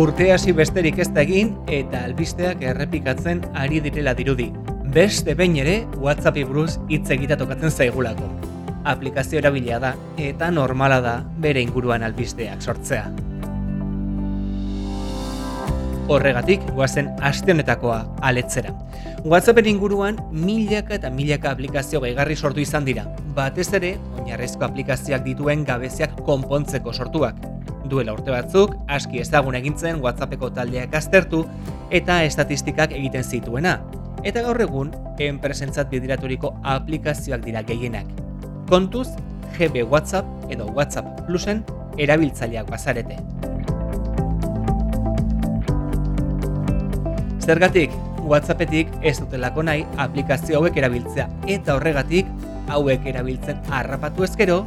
Urte hasi besterik ez da egin eta albisteak errepikatzen ari direla dirudi. Beste behin ere WhatsAppi buruz hitz egita tokatzen zaigulako. Aplikazio erabilia da eta normala da bere inguruan albisteak sortzea. Horregatik, guazen aste honetakoa aletzera. WhatsAppen inguruan milaka eta milaka aplikazio gehigarri sortu izan dira. Batez ere, oinarrezko aplikazioak dituen gabeziak konpontzeko sortuak. Duela urte batzuk, aski ezagun egintzen WhatsAppeko taldeak aztertu eta estatistikak egiten zituena. Eta gaur egun, enpresentzat bidiraturiko aplikazioak dira gehienak. Kontuz, GB WhatsApp edo WhatsApp Plusen erabiltzaileak bazarete. Zergatik, WhatsAppetik ez dutelako nahi aplikazio hauek erabiltzea eta horregatik hauek erabiltzen harrapatu ezkero,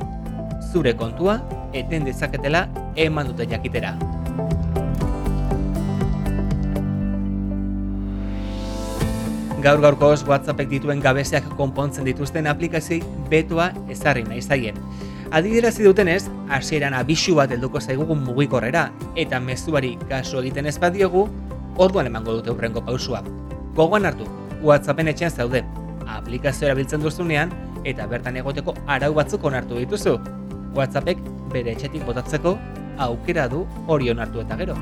zure kontua eten dezaketela eman dute jakitera. Gaur gaurkoz WhatsAppek dituen gabeziak konpontzen dituzten aplikazioi betoa ezarri nahi zaien. Adibiderazi dutenez, hasieran abisu bat helduko zaigugun mugikorrera eta mezuari kasu egiten ez badiogu, orduan emango dute urrengo pausua. Gogoan hartu, WhatsAppen etxean zaude, aplikazio erabiltzen duzunean eta bertan egoteko arau batzuk onartu dituzu. WhatsAppek bere etxetik botatzeko aukera du hori onartu eta gero.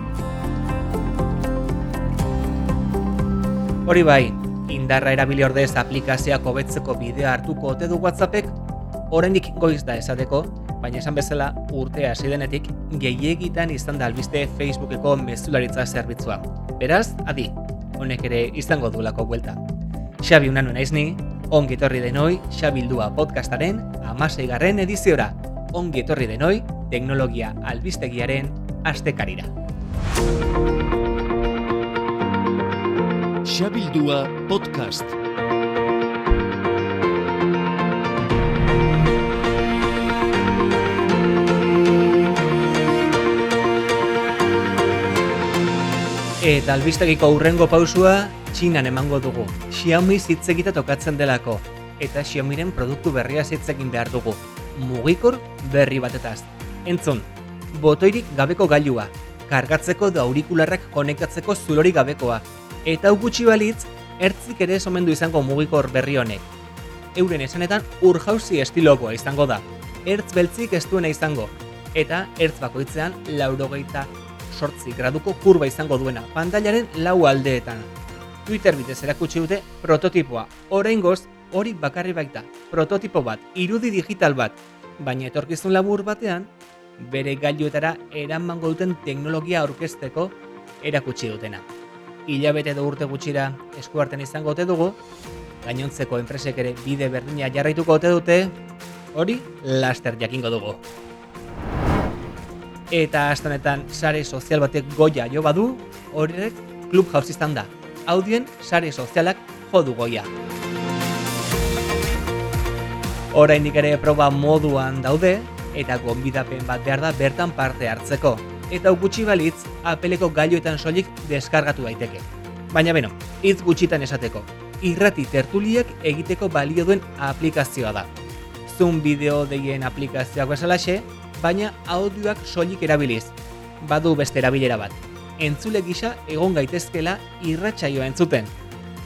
Hori bai, indarra erabili ordez aplikazioak hobetzeko bidea hartuko ote du WhatsAppek, oraindik goiz da esateko, baina esan bezala urtea hasi denetik gehiegitan izan da albiste Facebookeko mezularitza zerbitzua. Beraz, adi, honek ere izango duelako buelta. Xabi unanu naiz ongi etorri denoi Xabildua podcastaren amaseigarren ediziora. Ongi etorri denoi teknologia albistegiaren astekarira. Xabildua podcast. Eta albistegiko aurrengo pausua Txinan emango dugu. Xiaomi hitz egita tokatzen delako eta Xiaomiren produktu berria hitz egin behar dugu. Mugikor berri batetaz. Entzun, botoirik gabeko gailua, kargatzeko da aurikularrak konektatzeko zulori gabekoa, eta gutxi balitz, ertzik ere somendu izango mugikor berri honek. Euren esanetan urjauzi estilokoa izango da, ertz beltzik ez duena izango, eta ertz bakoitzean laurogeita sortzi graduko kurba izango duena, pantailaren lau aldeetan. Twitter bitez erakutsi dute prototipoa, oraingoz hori bakarri baita, prototipo bat, irudi digital bat, baina etorkizun labur batean, bere gailuetara eramango duten teknologia aurkezteko erakutsi dutena. Hilabete edo urte gutxira eskuarten izango ote dugu, gainontzeko enpresek ere bide berdina jarraituko ote dute, hori laster jakingo dugu. Eta astonetan sare sozial batek goia jo badu, horrek Clubhouse izan da. Audien sare sozialak jodu goia. Oraindik ere proba moduan daude eta gonbidapen bat behar da bertan parte hartzeko. Eta gutxi balitz, apeleko gailuetan soilik deskargatu daiteke. Baina beno, hitz gutxitan esateko. Irrati tertuliek egiteko balio duen aplikazioa da. Zoom bideo deien aplikazioak bezalaxe, baina audioak soilik erabiliz. Badu beste erabilera bat. Entzule gisa egon gaitezkela irratsaioa entzuten.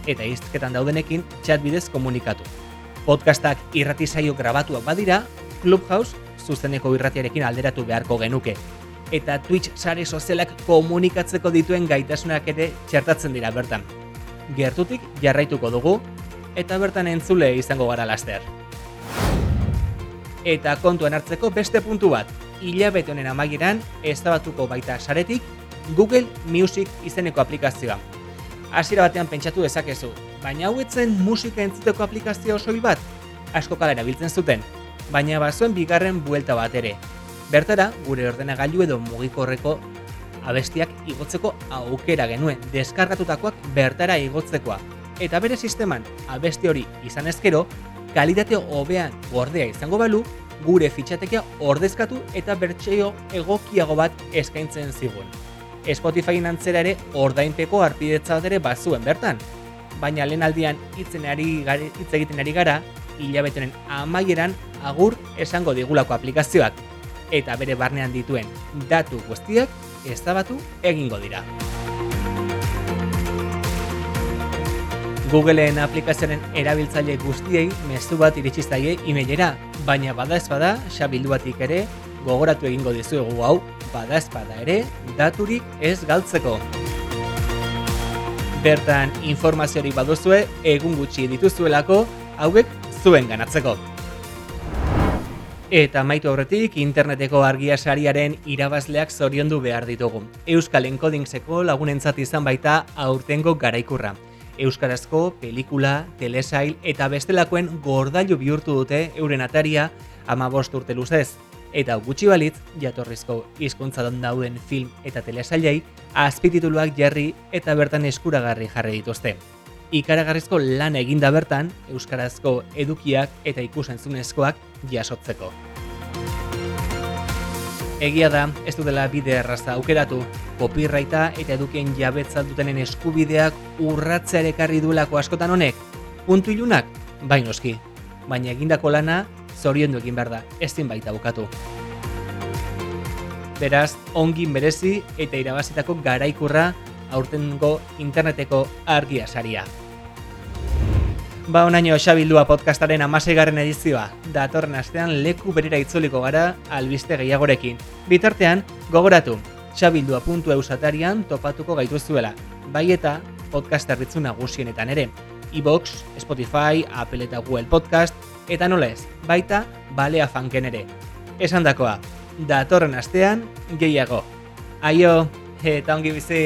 Eta izketan daudenekin chat bidez komunikatu. Podcastak irrati saio grabatuak badira, Clubhouse zuzeneko irratiarekin alderatu beharko genuke. Eta Twitch sare sozialak komunikatzeko dituen gaitasunak ere txertatzen dira bertan. Gertutik jarraituko dugu, eta bertan entzule izango gara laster. Eta kontuan hartzeko beste puntu bat, hilabete honen amaieran ezabatuko baita saretik Google Music izeneko aplikazioa. Hasiera batean pentsatu dezakezu, baina hauetzen musika entzuteko aplikazio soil bat, asko kala erabiltzen zuten, baina bazuen bigarren buelta bat ere. Bertara, gure ordenagailu edo mugikorreko abestiak igotzeko aukera genuen, deskargatutakoak bertara igotzekoa. Eta bere sisteman, abesti hori izan ezkero, kalitate hobean gordea izango balu, gure fitxatekia ordezkatu eta bertxeo egokiago bat eskaintzen zigun. Spotify antzera ere ordainpeko arpidetza bat ere bazuen bertan. Baina lehen aldian hitz egiten ari gara, hilabetenen amaieran agur esango digulako aplikazioak eta bere barnean dituen datu guztiak ezabatu egingo dira. Googleen aplikazioaren erabiltzaile guztiei mezu bat iritsi zaie emailera, baina bada ez bada, xabilduatik ere, gogoratu egingo dizuegu hau, bada ez bada ere, daturik ez galtzeko. Bertan informaziori baduzue, egun gutxi dituzuelako, hauek zuen ganatzeko. Eta maitu aurretik interneteko argia sariaren irabazleak zoriondu behar ditugu. Euskal Encodingseko lagunentzat izan baita aurtengo garaikurra. Euskarazko pelikula, telesail eta bestelakoen gordailu bihurtu dute euren ataria ama urte luzez. Eta gutxi balitz, jatorrizko hizkuntza dauden film eta telesailei azpitituluak jarri eta bertan eskuragarri jarri dituzte. Ikaragarrizko lan eginda bertan, Euskarazko edukiak eta ikusentzunezkoak jasotzeko. Egia da, ez dela bide erraza aukeratu, copyrighta eta edukien jabetza dutenen eskubideak urratzea duelako askotan honek. Puntu ilunak, bainoski, baina egindako lana zoriondu egin behar da, ezin baita bukatu. Beraz, ongin berezi eta irabazitako garaikurra aurtengo interneteko argia saria. Ba onaino xabildua podcastaren amaseigarren edizioa, datorren astean leku berira itzuliko gara albiste gehiagorekin. Bitartean, gogoratu, xabildua.eu satarian topatuko gaituzuela, bai eta podcast erritzu nagusienetan ere. iBox, Spotify, Apple eta Google Podcast, eta nola ez, baita balea fanken ere. Esan dakoa, datorren astean gehiago. Aio, eta ongi bizi!